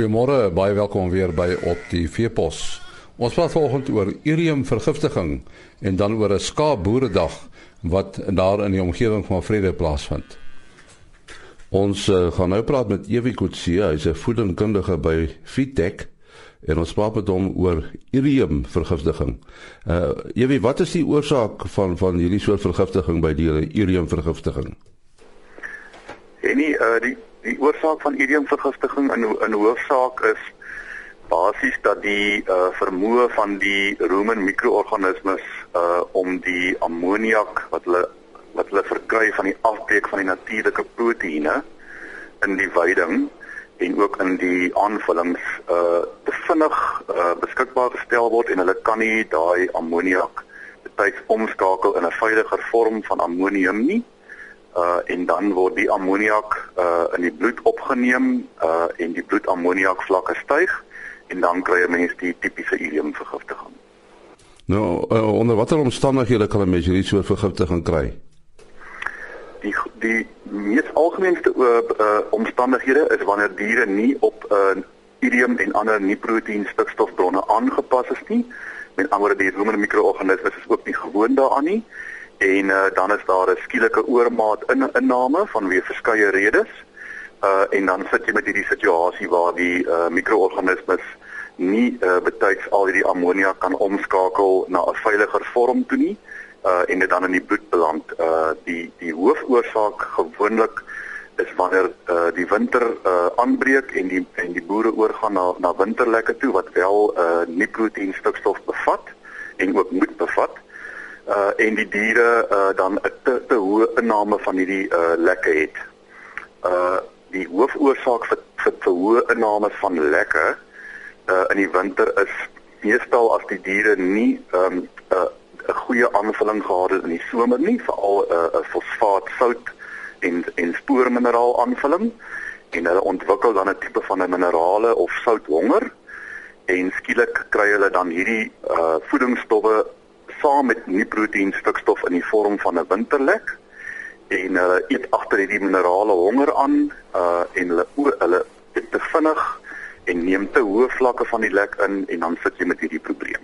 Goeiemôre, baie welkom weer by op die Veepos. Ons praat vanoggend oor uriumvergiftiging en dan oor 'n skaapboeredag wat daar in die omgewing van Vrede plaasvind. Ons uh, gaan nou praat met Evie Kutsie, hy's 'n voedingkundige by Fitech en ons praat met hom oor uriumvergiftiging. Uh Evie, wat is die oorsaak van van hierdie soort vergiftiging by diere, uriumvergiftiging? En nie uh die die oorsaak van uriumvergiftiging in in hoofsaak is basies dat die uh vermoë van die rumen mikroorganismes uh om die ammoniak wat hulle wat hulle verkry van die afbreek van die natuurlike proteïene in die veiding en ook in die aanvullings uh te vinnig uh beskikbaar gestel word en hulle kan nie daai ammoniak betyds omskakel in 'n veiliger vorm van ammonium nie. uh en dan word die ammoniak uh in die bloed opgeneem uh en die bloedammoniak vlakke styg en dan kry 'n mens die tipiese uriumvergiftiging. Nou uh, onder watter omstandighede kan 'n mens hierdie soort vergiftiging kry? Die die mees algemeenste uh, uh omstandighede is wanneer diere nie op 'n uh, urium en ander nie-proteïen stikstofbronne aangepas is nie. Met ander woorde die rumen mikroorganismes is ook nie gewoond daaraan nie en uh, dan is daar 'n skielike oormaat in inname vanweë verskeie redes. Uh en dan sit jy met hierdie situasie waar die uh mikroorganismes nie uh betyds al hierdie ammonia kan omskakel na 'n veiliger vorm toe nie uh en dit dan in die bloed beland. Uh die die hoofoorsaak gewoonlik is wanneer uh die winter uh aanbreek en die en die boere oorgaan na na winterlekke toe wat wel uh nie proteïen stikstof bevat en ook moet bevat uh en die diere uh dan 'n te, te hoë inname van hierdie uh lekke het. Uh die hoofoorsaak vir vir te hoë inname van lekke uh in die winter is meestal as die diere nie um 'n uh, 'n goeie aanvulling gehad het in die somer nie, veral 'n uh, fosfaat, sout en en spoormineraal aanvulling en hulle ontwikkel dan 'n tipe van 'n minerale of southonger en skielik kry hulle dan hierdie uh voedingsstowwe saam met nie proteïen stikstof in die vorm van 'n winterlek en hulle uh, eet agter hierdie minerale honger aan uh en hulle oor hulle eet te vinnig en neem te hoë vlakke van die lek in en dan sit jy met hierdie probleem.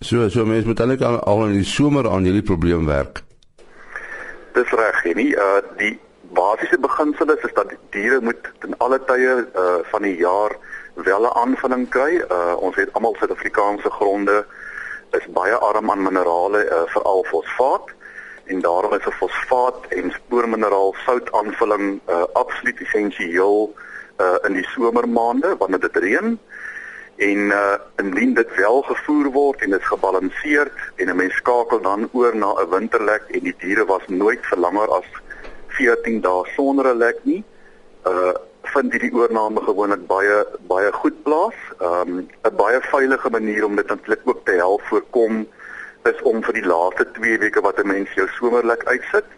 So so mense moet eintlik al, al in die somer aan hierdie probleem werk. Dis reg, nie uh die basiese beginsel is, is dat diere moet ten alle tye uh van die jaar wel 'n aanvulling kry. Uh ons weet almal Suid-Afrikaanse gronde is baie arm aan minerale, uh, veral fosfaat en daarom is 'n fosfaat en spoormineraal sout aanvulling uh, absoluut essensieel uh, in die somermaande wanneer dit reën. En uh, indien dit wel gevoer word en dit gebalanseerd en 'n mens skakel dan oor na 'n winterlek en die diere was nooit vir langer as 14 dae sonder 'n lek nie uh vind hierdie oorname gewoonlik baie baie goed plaas. Ehm um, 'n baie veilige manier om dit eintlik ook te help voorkom is om vir die laaste 2 weke wat 'n mens jou somerlek uitsit,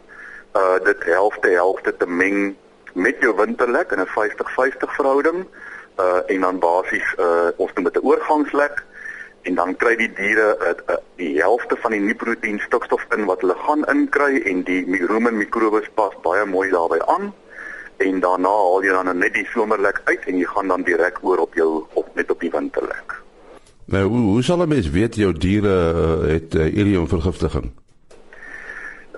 uh dit helfte helfte te meng met jou winterlek in 'n 50-50 verhouding. Uh en dan basies uh ons noem dit 'n oorgangslek en dan kry die diere uh, uh, die helfte van die nie-proteïen stikstof in wat hulle gaan inkry en die rumen mikrobes pas baie mooi daarbey aan en daarna haal jy dan net die somerlek uit en jy gaan dan direk oor op jou op net op die winterlek. Nou hoe, hoe sal 'n mens weet jou diere uh, het uh, uriumvergiftiging?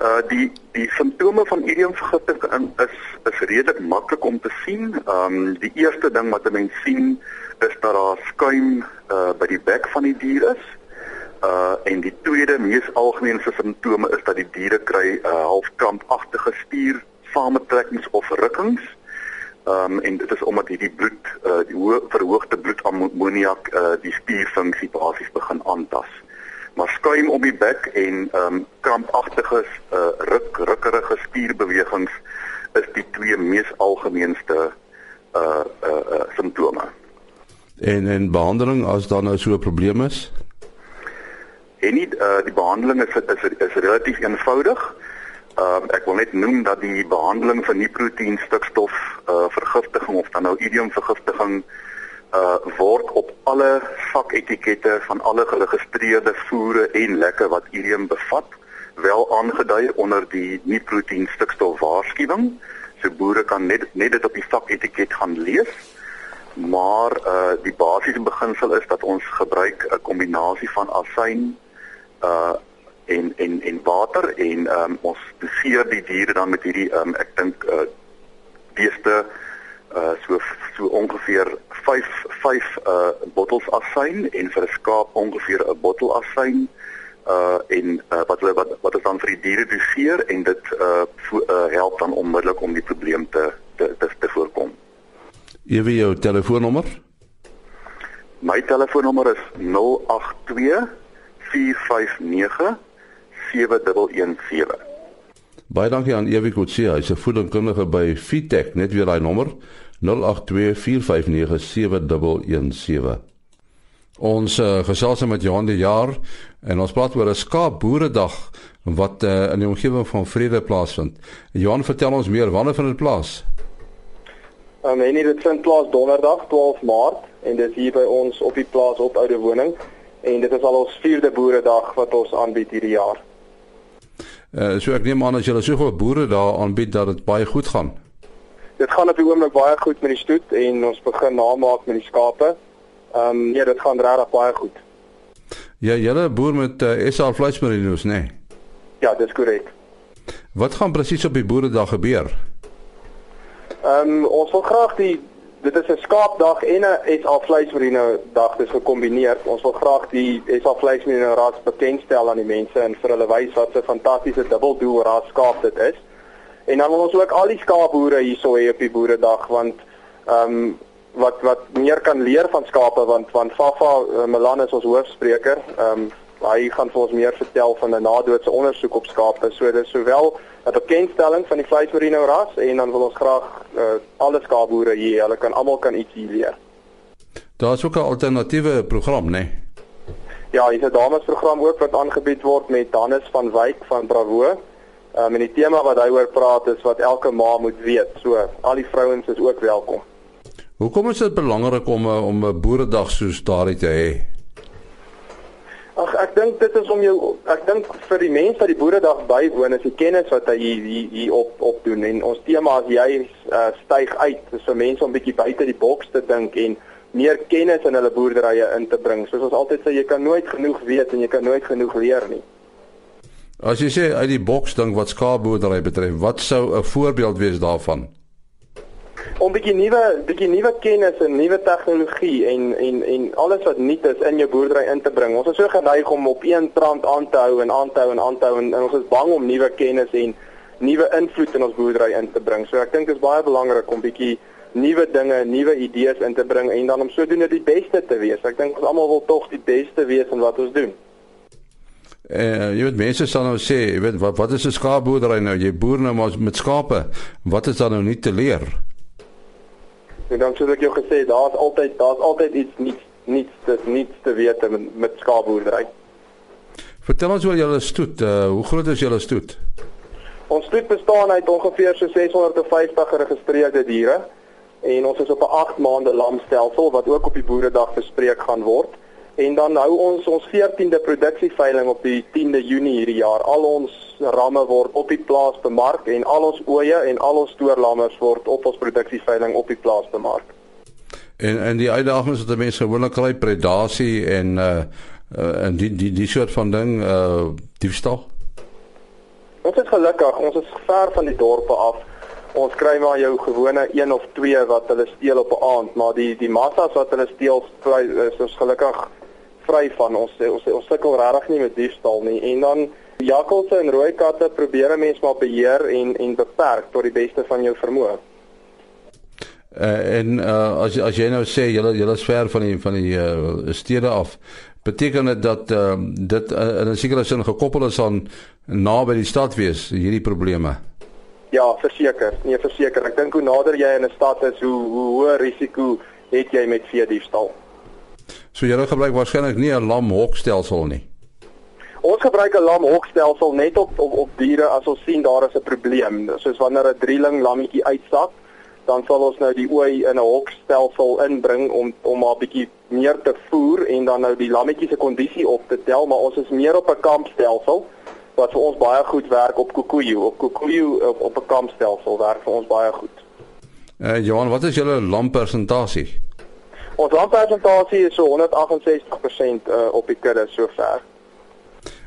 Uh die die simptome van uriumvergiftiging is is redelik maklik om te sien. Ehm um, die eerste ding wat 'n mens sien is dat daar skuim uh by die bek van die dier is. Uh en die tweede mees algemene simptome is dat die diere kry 'n uh, halfkrampagtige spier samentrekkings of rukkings. Ehm um, en dit is omdat hierdie bloed uh die hoë verhoogde bloedammoniak uh die spierfunksie basies begin aantas. Maar skuim om die bek en ehm um, krampagtige uh ruk rukkerige spierbewegings is die twee mees algemeenste uh uh, uh simptome. En en behandeling as daar nou so 'n probleem is? En nie uh die behandeling is is is relatief eenvoudig. Ehm uh, ek wil net noem dat die behandeling van nie-proteïen stikstof uh vergiftiging of dan nou idiom vergiftiging uh word op alle vaketikette van alle geregistreerde voere en lekke wat idiom bevat wel aangedui onder die nie-proteïen stikstof waarskuwing. So boere kan net net dit op die vaketiket gaan lees. maar uh die basiese beginsel is dat ons gebruik 'n kombinasie van asyn uh en en en water en um, ons doseer die diere dan met hierdie um, ek dink uh beeste uh so so ongeveer 5 5 uh bottels asyn en vir 'n skaap ongeveer 'n bottel asyn uh en uh, wat hulle wat wat is dan vir die diere doseer en dit uh, vo, uh help dan onmiddellik om die probleem te te te, te voorkom. Ewe jou telefoonnommer? My telefoonnommer is 082 459 7117. Baie dankie aan Ewie Kotse, hy's 'n voedingkundige by Fitech, net weer daai nommer 0824597117. Ons uh, gesels met Johan die jaar en ons praat oor 'n skaapboeredag wat uh, in die omgewing van Vrede plaasvind. Johan, vertel ons meer, wanneer vind dit plaas? Um, en dit vind plaas donderdag 12 Maart en dit is hier by ons op die plaas op Oude Woning en dit is al ons 4de boeredag wat ons aanbied hierdie jaar. Uh, so ek neem aan as julle soveel boere daar aanbied dat dit baie goed gaan. Dit gaan op die oomblik baie goed met die stoet en ons begin namaak met die skape. Ehm um, ja, dit gaan regtig baie goed. Ja, julle boer met uh, SA vleismerinos, nê? Nee? Ja, dis korrek. Wat gaan presies op die boeredag gebeur? Ehm um, ons wil graag die dit is 'n skaapdag en 'n SA vleismerino dag dis gekombineer. Ons wil graag die SA vleismerino ras bekendstel aan die mense en vir hulle wys wat 'n fantastiese dubbeldoel ras skaap dit is. En dan wil ons ook al die skaapboere hierso hê op die boeredag want ehm um, wat wat meer kan leer van skape want want Fafa uh, Milan is ons hoofspreker. Ehm um, hy gaan vir ons meer vertel van 'n nadoetse ondersoek op skape. So dis sowel 'n bekendstelling van die vleismerino ras en dan wil ons graag uh, alle skaapboere hier, hulle kan almal kan iets hier leer. Daar's ook 'n alternatiewe program, né? Nee? Ja, hier's 'n damesprogram ook wat aangebied word met Hannes van Wyk van Bravo. Um, en die tema wat hy oor praat is wat elke ma moet weet. So, al die vrouens is ook welkom. Hoekom is dit belangrik om eh, om 'n boeredag soos daardie te hê? Ag ek dink dit is om jou ek dink vir die mense wat die boeredag bywoon is die kennis wat hy hier hier, op op doen en ons tema is jy uh, styg uit dis vir mense om bietjie buite die boks te dink en meer kennis in hulle boerderye in te bring. Soos ons altyd sê jy kan nooit genoeg weet en jy kan nooit genoeg leer nie. As jy sê uit die boks dink wat skaapboerdery betref, wat sou 'n voorbeeld wees daarvan? Om bietjie nuwe bietjie nuwe kennis en nuwe tegnologie en en en alles wat nuut is in jou boerdery in te bring. Ons is so geneig om op een trant aan te hou en aan te hou en aan te hou en, en ons is bang om nuwe kennis en nuwe invloed in ons boerdery in te bring. So ek dink dit is baie belangrik om bietjie nuwe dinge, nuwe idees in te bring en dan om sodoende die beste te wees. Ek dink ons almal wil tog die beste wees in wat ons doen. Eh jy weet mense sal nou sê, jy weet wat wat is 'n skaapboerdery nou? Jy boer nou maar met skape. Wat is dan nou nie te leer? En dan soos ek jou gesê, daar's altyd daar's altyd iets niets niets te niets te weet met, met skaapboerdery. Vertel ons oor julle stoet. Uh, hoe groot is julle stoet? Ons stoet bestaan uit ongeveer so 650 geregistreerde diere en ons is op 'n 8 maande lamstelsel wat ook op die boeredag bespreek gaan word. En dan hou ons ons 14de produksieveiling op die 10de Junie hierdie jaar. Al ons ramme word op die plaas bemark en al ons ooe en al ons stoorlammers word op ons produksieveiling op die plaas bemark. En en die uitdagings wat mense gewoonlik kry predasie en uh, uh en die die die soort van ding uh diefstal. Ons is gelukkig, ons is ver van die dorpe af. Ons kry maar jou gewone een of twee wat hulle steel op 'n aand, maar die die massas wat hulle steel is ons gelukkig vry van ons ons ons sukkel regtig nie met diefstal nie en dan jakkalse en rooi katte probeer 'n mens maar beheer en en beperk tot die beste van jou vermoë. Uh, en uh, as as jy nou sê julle julle is ver van die van die uh, stede af beteken dit dat uh, dit uh, in 'n sekere sin gekoppel is aan naby die stad wees hierdie probleme. Ja, verseker. Nee, verseker. Ek dink hoe nader jy in 'n stad is, hoe hoe hoër risiko het jy met vee diefstal. So julle gebruik waarskynlik nie 'n lamhokstelsel nie. Ons gebruik 'n lamhokstelsel net op op op diere as ons sien daar is 'n probleem. Soos wanneer 'n drieling lammetjie uitsak, dan sal ons nou die ooi in 'n hokstelsel inbring om om maar bietjie meer te voer en dan nou die lammetjie se kondisie op te tel, maar ons is meer op 'n kampstelsel wat vir ons baie goed werk op Kikuyu. Op Kikuyu op, op 'n kampstelsel werk vir ons baie goed. Eh uh, Johan, wat is julle lampersentasie? Ons landpersentasie is so 168% uh, op die kudde sover.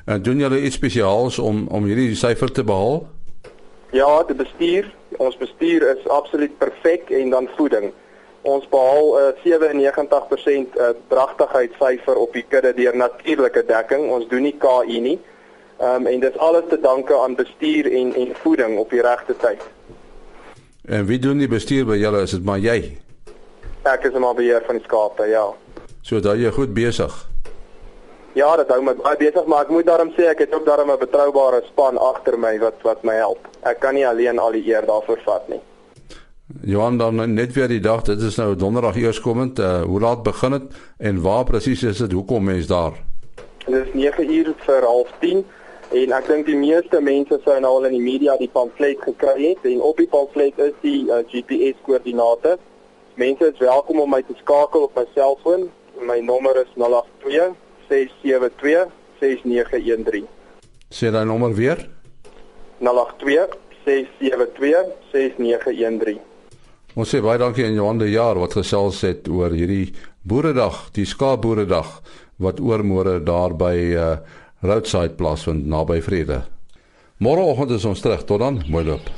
En doen julle iets spesiaals om om hierdie syfer te behaal? Ja, die bestuur, ons bestuur is absoluut perfek en dan voeding. Ons behaal 'n uh, 97% uh, dragtigheidssyfer op die kudde deur natuurlike dekking. Ons doen nie KI nie. Ehm um, en dis alles te danke aan bestuur en en voeding op die regte tyd. En wie doen die bestuur by julle? Is dit maar jy? Ek is maar beheer van die skape, ja. So dat jy goed besig. Ja, dit hou my baie besig, maar ek moet daarom sê ek het ook daarom 'n betroubare span agter my wat wat my help. Ek kan nie alleen al die eer daarvoor vat nie. Johan dan net weer die dag, dit is nou donderdag eerskomend. Uh, hoe laat begin dit en waar presies is dit? Hoekom mense daar? Dit is 9 uur vir half 10 en ek dink die meeste mense sou nou al in die media die pamflet gekry het en op die pamflet is die uh, GPS koördinate. Mense is welkom om my te skakel op my selfoon. My nommer is 082 672 6913. Sê daai nommer weer. 082 672 6913. Ons sê baie dankie aan Johan de Jaar wat gesels het oor hierdie Boeredag, die Skaapboeredag wat oormôre daar by uh, Roadside plaasvind naby Vrede. Môreoggend is ons terug. Tot dan, mooi loop.